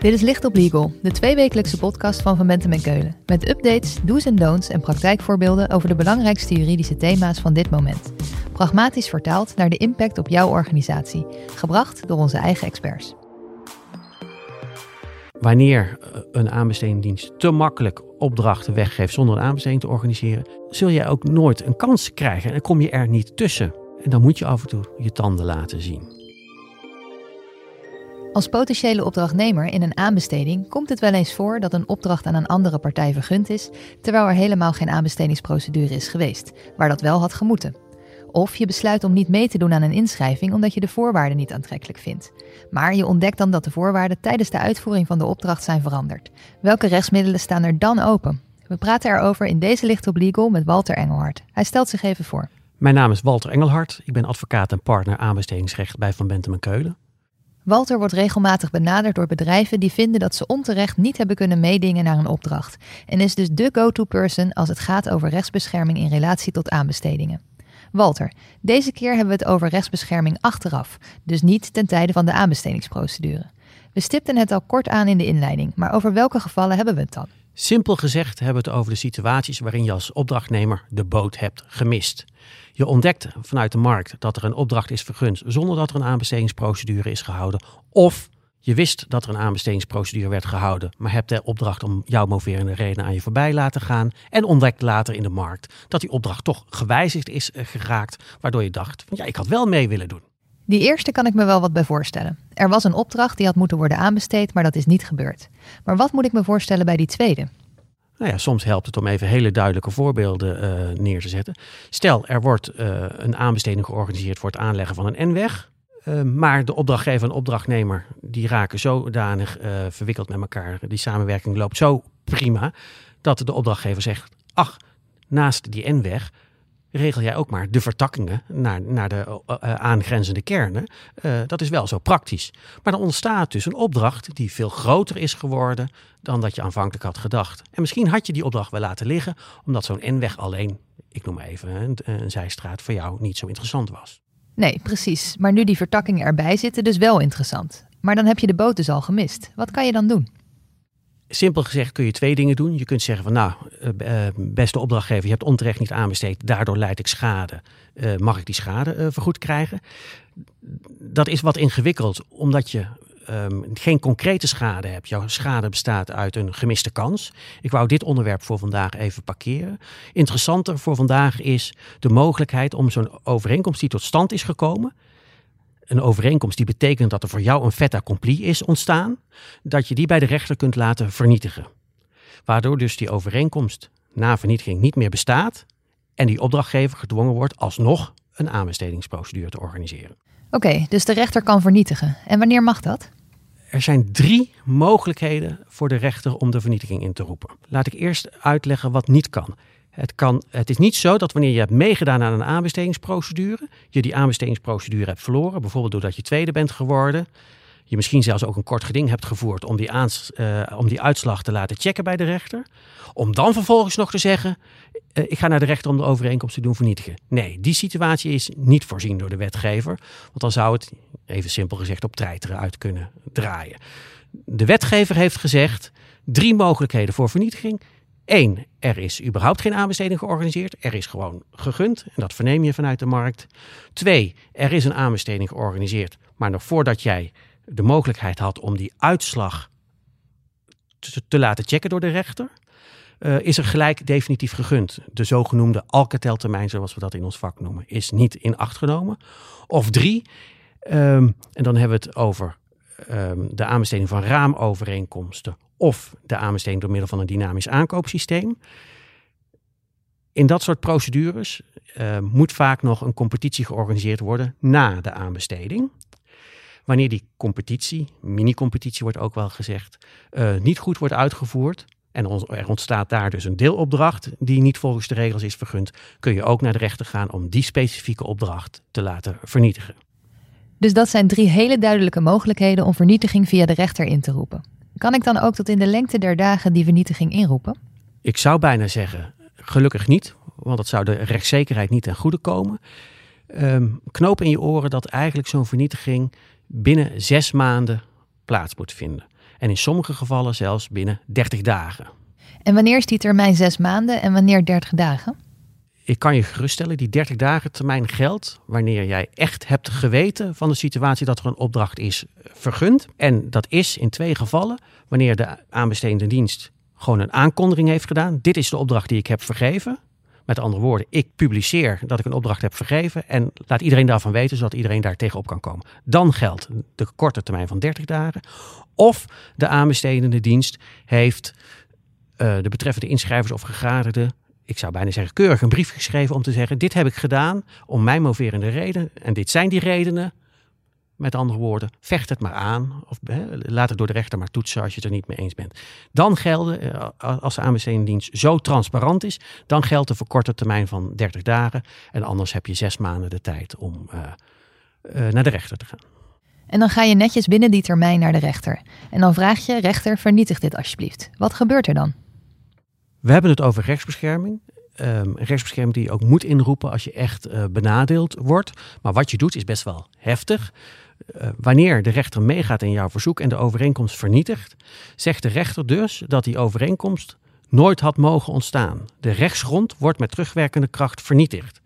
Dit is Licht op Legal, de tweewekelijkse podcast van Van Bentem en Keulen. Met updates, do's en don'ts en praktijkvoorbeelden over de belangrijkste juridische thema's van dit moment. Pragmatisch vertaald naar de impact op jouw organisatie. Gebracht door onze eigen experts. Wanneer eh, een aanbestedingsdienst te makkelijk opdrachten weggeeft zonder een aanbesteding te organiseren, zul jij ook nooit een kans krijgen en dan kom je er niet tussen. En dan moet je af en toe je tanden laten zien. Als potentiële opdrachtnemer in een aanbesteding komt het wel eens voor dat een opdracht aan een andere partij vergund is, terwijl er helemaal geen aanbestedingsprocedure is geweest, waar dat wel had gemoeten. Of je besluit om niet mee te doen aan een inschrijving omdat je de voorwaarden niet aantrekkelijk vindt. Maar je ontdekt dan dat de voorwaarden tijdens de uitvoering van de opdracht zijn veranderd. Welke rechtsmiddelen staan er dan open? We praten erover in deze Licht op Legal met Walter Engelhard. Hij stelt zich even voor. Mijn naam is Walter Engelhard. Ik ben advocaat en partner aanbestedingsrecht bij Van Bentem en Keulen. Walter wordt regelmatig benaderd door bedrijven die vinden dat ze onterecht niet hebben kunnen meedingen naar een opdracht en is dus de go-to person als het gaat over rechtsbescherming in relatie tot aanbestedingen. Walter, deze keer hebben we het over rechtsbescherming achteraf, dus niet ten tijde van de aanbestedingsprocedure. We stipten het al kort aan in de inleiding, maar over welke gevallen hebben we het dan? Simpel gezegd hebben we het over de situaties waarin je als opdrachtnemer de boot hebt gemist. Je ontdekt vanuit de markt dat er een opdracht is vergund zonder dat er een aanbestedingsprocedure is gehouden. Of je wist dat er een aanbestedingsprocedure werd gehouden, maar hebt de opdracht om jouw moverende reden aan je voorbij laten gaan. En ontdekt later in de markt dat die opdracht toch gewijzigd is eh, geraakt, waardoor je dacht: van, ja, ik had wel mee willen doen. Die eerste kan ik me wel wat bij voorstellen. Er was een opdracht die had moeten worden aanbesteed, maar dat is niet gebeurd. Maar wat moet ik me voorstellen bij die tweede? Nou ja, soms helpt het om even hele duidelijke voorbeelden uh, neer te zetten. Stel, er wordt uh, een aanbesteding georganiseerd voor het aanleggen van een N-weg. Uh, maar de opdrachtgever en opdrachtnemer die raken zodanig verwikkeld met elkaar. Die samenwerking loopt zo prima dat de opdrachtgever zegt: Ach, naast die N-weg regel jij ook maar de vertakkingen naar, naar de uh, aangrenzende kernen. Uh, dat is wel zo praktisch. Maar dan ontstaat dus een opdracht die veel groter is geworden dan dat je aanvankelijk had gedacht. En misschien had je die opdracht wel laten liggen, omdat zo'n N-weg alleen, ik noem maar even een, een zijstraat, voor jou niet zo interessant was. Nee, precies. Maar nu die vertakkingen erbij zitten, dus wel interessant. Maar dan heb je de boot dus al gemist. Wat kan je dan doen? Simpel gezegd kun je twee dingen doen. Je kunt zeggen van nou, uh, beste opdrachtgever, je hebt onterecht niet aanbesteed, daardoor leid ik schade. Uh, mag ik die schade vergoed krijgen? Dat is wat ingewikkeld, omdat je um, geen concrete schade hebt. Jouw schade bestaat uit een gemiste kans. Ik wou dit onderwerp voor vandaag even parkeren. Interessanter voor vandaag is de mogelijkheid om zo'n overeenkomst die tot stand is gekomen, een overeenkomst die betekent dat er voor jou een fait accompli is ontstaan, dat je die bij de rechter kunt laten vernietigen. Waardoor dus die overeenkomst na vernietiging niet meer bestaat en die opdrachtgever gedwongen wordt alsnog een aanbestedingsprocedure te organiseren. Oké, dus de rechter kan vernietigen. En wanneer mag dat? Er zijn drie mogelijkheden voor de rechter om de vernietiging in te roepen. Laat ik eerst uitleggen wat niet kan. Het, kan, het is niet zo dat wanneer je hebt meegedaan aan een aanbestedingsprocedure, je die aanbestedingsprocedure hebt verloren, bijvoorbeeld doordat je tweede bent geworden, je misschien zelfs ook een kort geding hebt gevoerd om die, uh, om die uitslag te laten checken bij de rechter, om dan vervolgens nog te zeggen, uh, ik ga naar de rechter om de overeenkomst te doen vernietigen. Nee, die situatie is niet voorzien door de wetgever, want dan zou het, even simpel gezegd, op treiteren uit kunnen draaien. De wetgever heeft gezegd, drie mogelijkheden voor vernietiging. Eén, er is überhaupt geen aanbesteding georganiseerd. Er is gewoon gegund en dat verneem je vanuit de markt. Twee, er is een aanbesteding georganiseerd, maar nog voordat jij de mogelijkheid had om die uitslag te, te laten checken door de rechter, uh, is er gelijk definitief gegund. De zogenoemde Alcatel-termijn, zoals we dat in ons vak noemen, is niet in acht genomen. Of drie, um, en dan hebben we het over um, de aanbesteding van raamovereenkomsten of de aanbesteding door middel van een dynamisch aankoopsysteem. In dat soort procedures uh, moet vaak nog een competitie georganiseerd worden na de aanbesteding. Wanneer die competitie, mini-competitie wordt ook wel gezegd, uh, niet goed wordt uitgevoerd, en er ontstaat daar dus een deelopdracht die niet volgens de regels is vergund, kun je ook naar de rechter gaan om die specifieke opdracht te laten vernietigen. Dus dat zijn drie hele duidelijke mogelijkheden om vernietiging via de rechter in te roepen. Kan ik dan ook tot in de lengte der dagen die vernietiging inroepen? Ik zou bijna zeggen, gelukkig niet, want dat zou de rechtszekerheid niet ten goede komen. Um, knoop in je oren dat eigenlijk zo'n vernietiging binnen zes maanden plaats moet vinden. En in sommige gevallen zelfs binnen 30 dagen. En wanneer is die termijn zes maanden en wanneer 30 dagen? Ik kan je geruststellen, die 30 dagen termijn geldt wanneer jij echt hebt geweten van de situatie dat er een opdracht is vergund. En dat is in twee gevallen wanneer de aanbestedende dienst gewoon een aankondiging heeft gedaan. Dit is de opdracht die ik heb vergeven. Met andere woorden, ik publiceer dat ik een opdracht heb vergeven en laat iedereen daarvan weten, zodat iedereen daar tegenop kan komen. Dan geldt de korte termijn van 30 dagen. Of de aanbestedende dienst heeft uh, de betreffende inschrijvers of gegadigden, ik zou bijna zeggen keurig een brief geschreven om te zeggen, dit heb ik gedaan om mijn moverende reden en dit zijn die redenen. Met andere woorden, vecht het maar aan. Of laat het door de rechter maar toetsen als je het er niet mee eens bent. Dan gelden, eh, als de aanbestedingdienst zo transparant is, dan geldt de verkorte termijn van 30 dagen. En anders heb je zes maanden de tijd om uh, uh, naar de rechter te gaan. En dan ga je netjes binnen die termijn naar de rechter. En dan vraag je, rechter, vernietig dit alsjeblieft. Wat gebeurt er dan? We hebben het over rechtsbescherming. Um, rechtsbescherming die je ook moet inroepen als je echt uh, benadeeld wordt. Maar wat je doet is best wel heftig. Uh, wanneer de rechter meegaat in jouw verzoek en de overeenkomst vernietigt, zegt de rechter dus dat die overeenkomst nooit had mogen ontstaan. De rechtsgrond wordt met terugwerkende kracht vernietigd.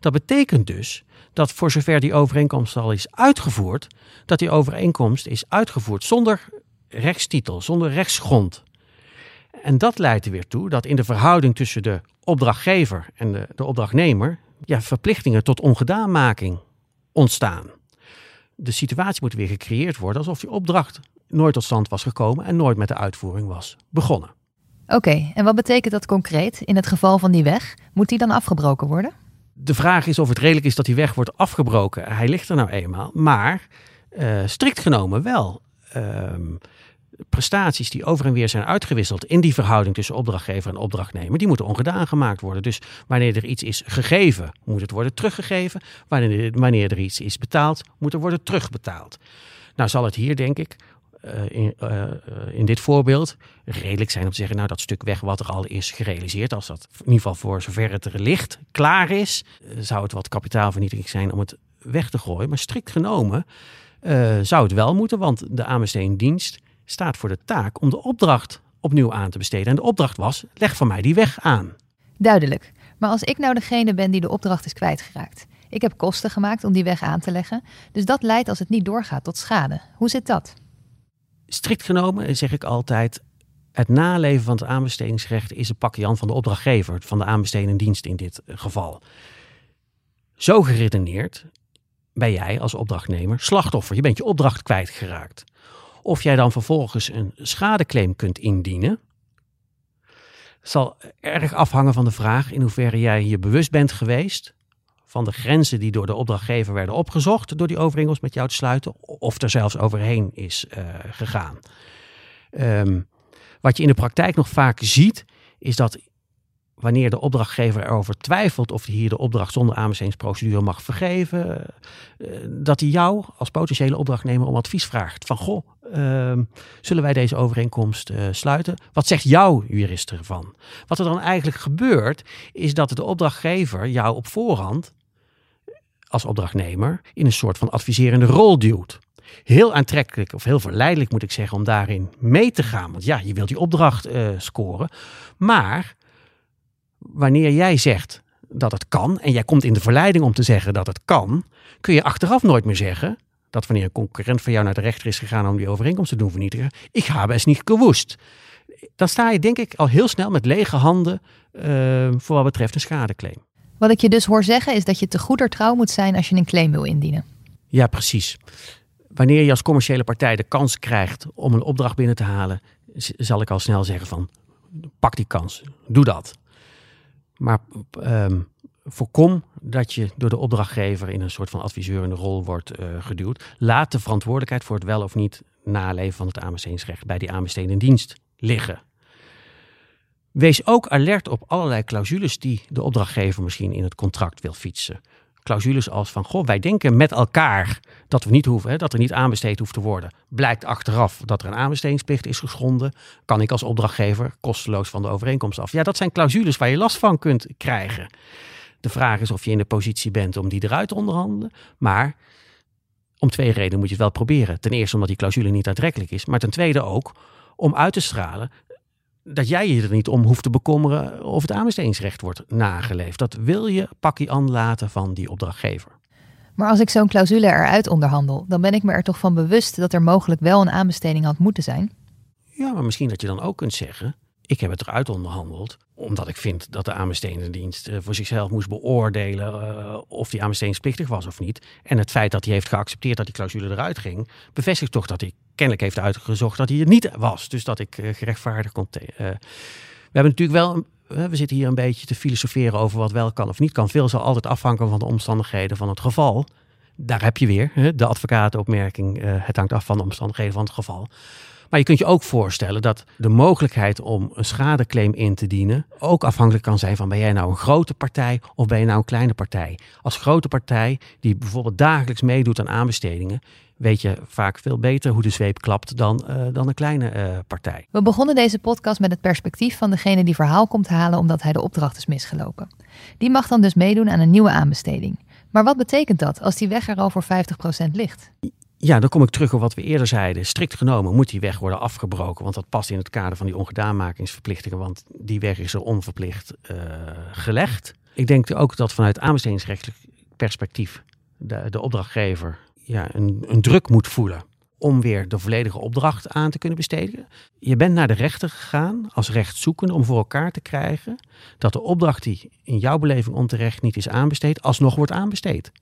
Dat betekent dus dat voor zover die overeenkomst al is uitgevoerd, dat die overeenkomst is uitgevoerd zonder rechtstitel, zonder rechtsgrond. En dat leidt er weer toe dat in de verhouding tussen de opdrachtgever en de, de opdrachtnemer ja, verplichtingen tot ongedaanmaking ontstaan. De situatie moet weer gecreëerd worden alsof die opdracht nooit tot stand was gekomen en nooit met de uitvoering was begonnen. Oké, en wat betekent dat concreet in het geval van die weg? Moet die dan afgebroken worden? De vraag is of het redelijk is dat die weg wordt afgebroken. Hij ligt er nou eenmaal, maar uh, strikt genomen wel. Uh, prestaties die over en weer zijn uitgewisseld in die verhouding tussen opdrachtgever en opdrachtnemer, die moeten ongedaan gemaakt worden. Dus wanneer er iets is gegeven, moet het worden teruggegeven. Wanneer, wanneer er iets is betaald, moet er worden terugbetaald. Nou zal het hier, denk ik, uh, in, uh, in, dit voorbeeld redelijk zijn om te zeggen, nou dat stuk weg wat er al is gerealiseerd, als dat in ieder geval voor zover het er ligt, klaar is, zou het wat kapitaalvernietiging zijn om het weg te gooien. Maar strikt genomen zou het wel moeten, want de aanbesteding dienst staat voor de taak om de opdracht opnieuw aan te besteden. En de opdracht was: leg van mij die weg aan. Duidelijk. Maar als ik nou degene ben die de opdracht is kwijtgeraakt. Ik heb kosten gemaakt om die weg aan te leggen. Dus dat leidt als het niet doorgaat tot schade. Hoe zit dat? Strikt genomen zeg ik altijd. Het naleven van het aanbestedingsrecht is een pakje Jan van de opdrachtgever, van de aanbestedende dienst in dit geval. Zo geredeneerd ben jij als opdrachtnemer slachtoffer. Je bent je opdracht kwijtgeraakt. Of jij dan vervolgens een schadeclaim kunt indienen, zal erg afhangen van de vraag in hoeverre jij je bewust bent geweest van de grenzen die door de opdrachtgever werden opgezocht door die overeenkomst met jou te sluiten, of er zelfs overheen is uh, gegaan. Um, wat je in de praktijk nog vaak ziet, is dat wanneer de opdrachtgever erover twijfelt of hij hier de opdracht zonder aanbestedingsprocedure mag vergeven, uh, dat hij jou als potentiële opdrachtnemer om advies vraagt. Van goh, uh, zullen wij deze overeenkomst uh, sluiten? Wat zegt jouw jurist ervan? Wat er dan eigenlijk gebeurt, is dat de opdrachtgever jou op voorhand als opdrachtnemer in een soort van adviserende rol duwt. Heel aantrekkelijk of heel verleidelijk moet ik zeggen om daarin mee te gaan. Want ja, je wilt die opdracht uh, scoren. Maar wanneer jij zegt dat het kan en jij komt in de verleiding om te zeggen dat het kan, kun je achteraf nooit meer zeggen dat wanneer een concurrent van jou naar de rechter is gegaan om die overeenkomst te doen vernietigen, ik heb es niet gewoest. Dan sta je denk ik al heel snel met lege handen uh, voor wat betreft een schadeclaim. Wat ik je dus hoor zeggen is dat je te goeder trouw moet zijn als je een claim wil indienen. Ja, precies. Wanneer je als commerciële partij de kans krijgt om een opdracht binnen te halen, zal ik al snel zeggen van pak die kans, doe dat. Maar um, voorkom dat je door de opdrachtgever in een soort van adviseurende rol wordt uh, geduwd. Laat de verantwoordelijkheid voor het wel of niet naleven van het aanbestedingsrecht bij die aanbestedende dienst liggen. Wees ook alert op allerlei clausules die de opdrachtgever misschien in het contract wil fietsen. Clausules als van, goh, wij denken met elkaar dat we niet hoeven, dat er niet aanbesteed hoeft te worden. Blijkt achteraf dat er een aanbestedingsplicht is geschonden, kan ik als opdrachtgever kosteloos van de overeenkomst af. Ja, dat zijn clausules waar je last van kunt krijgen. De vraag is of je in de positie bent om die eruit te onderhandelen. Maar Om twee redenen moet je het wel proberen. Ten eerste omdat die clausule niet aantrekkelijk is. Maar ten tweede ook om uit te stralen dat jij je er niet om hoeft te bekommeren of het aanbestedingsrecht wordt nageleefd. Dat wil je pakje aan laten van die opdrachtgever. Maar als ik zo'n clausule eruit onderhandel, dan ben ik me er toch van bewust dat er mogelijk wel een aanbesteding had moeten zijn? Ja, maar misschien dat je dan ook kunt zeggen: ik heb het eruit onderhandeld, omdat ik vind dat de aanbestedingsdienst eh, voor zichzelf moest beoordelen uh, of die aanbestedingsplictig was of niet. En het feit dat hij heeft geaccepteerd dat die clausule eruit ging, bevestigt toch dat hij kennelijk heeft uitgezocht dat hij het niet was. Dus dat ik uh, gerechtvaardigd kon. we hebben natuurlijk wel we zitten hier een beetje te filosoferen over wat wel kan of niet kan. Veel zal altijd afhangen van de omstandigheden van het geval. Daar heb je weer de advocatenopmerking. het hangt af van de omstandigheden van het geval. Maar je kunt je ook voorstellen dat de mogelijkheid om een schadeclaim in te dienen ook afhankelijk kan zijn van ben jij nou een grote partij of ben je nou een kleine partij. Als grote partij die bijvoorbeeld dagelijks meedoet aan aanbestedingen, weet je vaak veel beter hoe de zweep klapt dan, uh, dan een kleine uh, partij. We begonnen deze podcast met het perspectief van degene die verhaal komt halen omdat hij de opdracht is misgelopen. Die mag dan dus meedoen aan een nieuwe aanbesteding. Maar wat betekent dat als die weg er al voor 50% ligt? Ja, dan kom ik terug op wat we eerder zeiden. Strikt genomen moet die weg worden afgebroken, want dat past in het kader van die ongedaanmakingsverplichtingen, want die weg is er onverplicht uh, gelegd. Ik denk ook dat vanuit aanbestedingsrechtelijk perspectief de, de opdrachtgever ja, een, een druk moet voelen om weer de volledige opdracht aan te kunnen besteden. Je bent naar de rechter gegaan als rechtzoekende om voor elkaar te krijgen dat de opdracht die in jouw beleving onterecht niet is aanbesteed, alsnog wordt aanbesteed.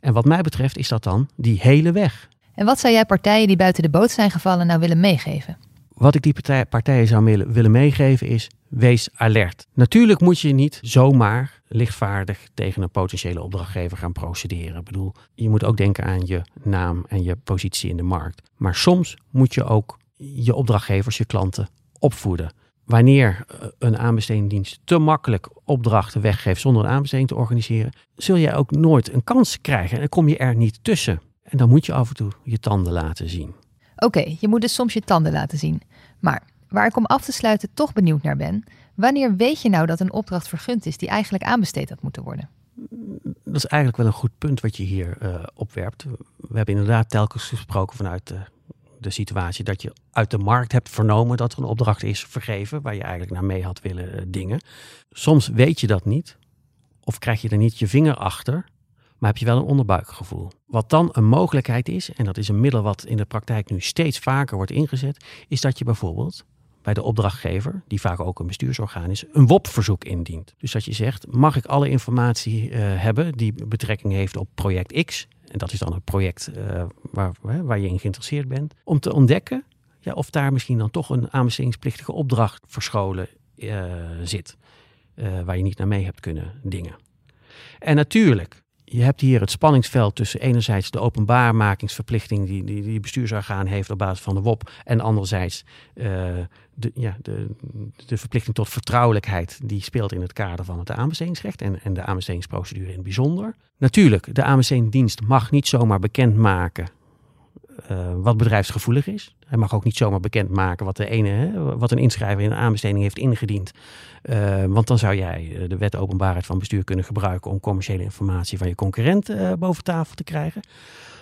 En wat mij betreft is dat dan die hele weg. En wat zou jij partijen die buiten de boot zijn gevallen nou willen meegeven? Wat ik die partijen zou willen meegeven is, wees alert. Natuurlijk moet je niet zomaar lichtvaardig tegen een potentiële opdrachtgever gaan procederen. Ik bedoel, je moet ook denken aan je naam en je positie in de markt. Maar soms moet je ook je opdrachtgevers, je klanten opvoeden. Wanneer eh, een aanbestedingsdienst te makkelijk opdrachten weggeeft zonder een aanbesteding te organiseren, zul je ook nooit een kans krijgen en dan kom je er niet tussen. En dan moet je af en toe je tanden laten zien. Oké, je moet dus soms je tanden laten zien. Maar waar ik om af te sluiten toch benieuwd naar ben, wanneer weet je nou dat een opdracht vergund is die eigenlijk aanbesteed had moeten worden? Dat is eigenlijk wel een goed punt wat je hier uh, opwerpt. We hebben inderdaad telkens gesproken vanuit de, de, situatie dat je uit de markt hebt vernomen dat er een opdracht is vergeven waar je eigenlijk naar mee had willen uh, dingen. Soms weet je dat niet of krijg je er niet je vinger achter maar heb je wel een onderbuikgevoel. Wat dan een mogelijkheid is, en dat is een middel wat in de praktijk nu steeds vaker wordt ingezet, is dat je bijvoorbeeld bij de opdrachtgever, die vaak ook een bestuursorgaan is, een WOP-verzoek indient. Dus dat je zegt, mag ik alle informatie uh, hebben die betrekking heeft op project X, en dat is dan het project uh, waar, waar je in geïnteresseerd bent, om te ontdekken ja, of daar misschien dan toch een aanbestedingsplichtige opdracht verscholen uh, zit, waar je niet naar mee hebt kunnen dingen. En natuurlijk, je hebt hier het spanningsveld tussen enerzijds de openbaarmakingsverplichting die, die, die bestuursorgaan heeft op basis van de WOP en anderzijds uh, de, ja, de, de verplichting tot vertrouwelijkheid die speelt in het kader van het aanbestedingsrecht en, en de aanbestedingsprocedure in het bijzonder. Natuurlijk, de aanbestedingsdienst mag niet zomaar bekendmaken uh, wat bedrijfsgevoelig is. Hij mag ook niet zomaar bekendmaken wat, de ene, hè, wat een inschrijver in een aanbesteding heeft ingediend. Uh, want dan zou jij eh, de wet openbaarheid van bestuur kunnen gebruiken om commerciële informatie van je concurrent boven tafel te krijgen.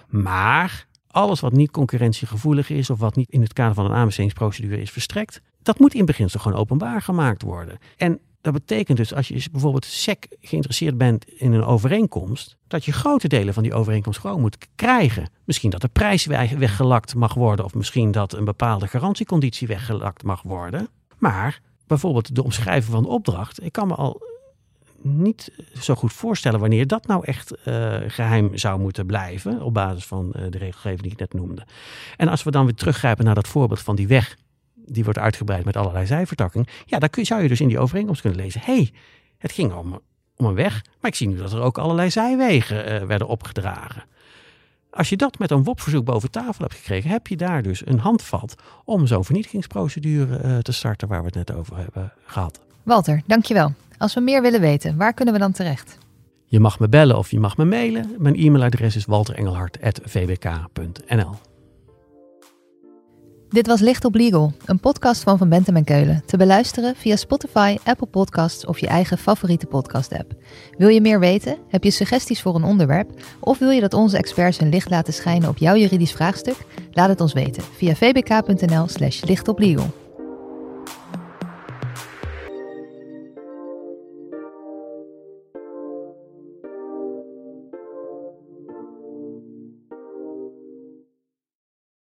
Maar alles wat niet concurrentiegevoelig is of wat niet in het kader van een aanbestedingsprocedure is verstrekt, dat moet in beginsel gewoon openbaar gemaakt worden. En dat betekent dus als je bijvoorbeeld SEC geïnteresseerd bent in een overeenkomst, dat je grote delen van die overeenkomst gewoon moet krijgen. Misschien dat de prijs weggelakt mag worden, of misschien dat een bepaalde garantieconditie weggelakt mag worden. Maar bijvoorbeeld de omschrijving van de opdracht, ik kan me al niet zo goed voorstellen wanneer dat nou echt uh, geheim zou moeten blijven, op basis van uh, de regelgeving die ik net noemde. En als we dan weer teruggrijpen naar dat voorbeeld van die weg die wordt uitgebreid met allerlei zijvertakking. Ja, daar kun, zou je dus in die overeenkomst kunnen lezen. hey, het ging om, om een weg, maar ik zie nu dat er ook allerlei zijwegen uh, werden opgedragen. Als je dat met een WOP-verzoek boven tafel hebt gekregen, heb je daar dus een handvat om zo'n vernietigingsprocedure uh, te starten waar we het net over hebben gehad. Walter, dankjewel. Als we meer willen weten, waar kunnen we dan terecht? Je mag me bellen of je mag me mailen. Mijn e-mailadres is walterengelhart.vbk.nl. Dit was Licht op Legal, een podcast van Van Bentem en Keulen. Te beluisteren via Spotify, Apple Podcasts of je eigen favoriete podcast-app. Wil je meer weten? Heb je suggesties voor een onderwerp? Of wil je dat onze experts hun licht laten schijnen op jouw juridisch vraagstuk? Laat het ons weten via vbk.nl/slash lichtoplegal.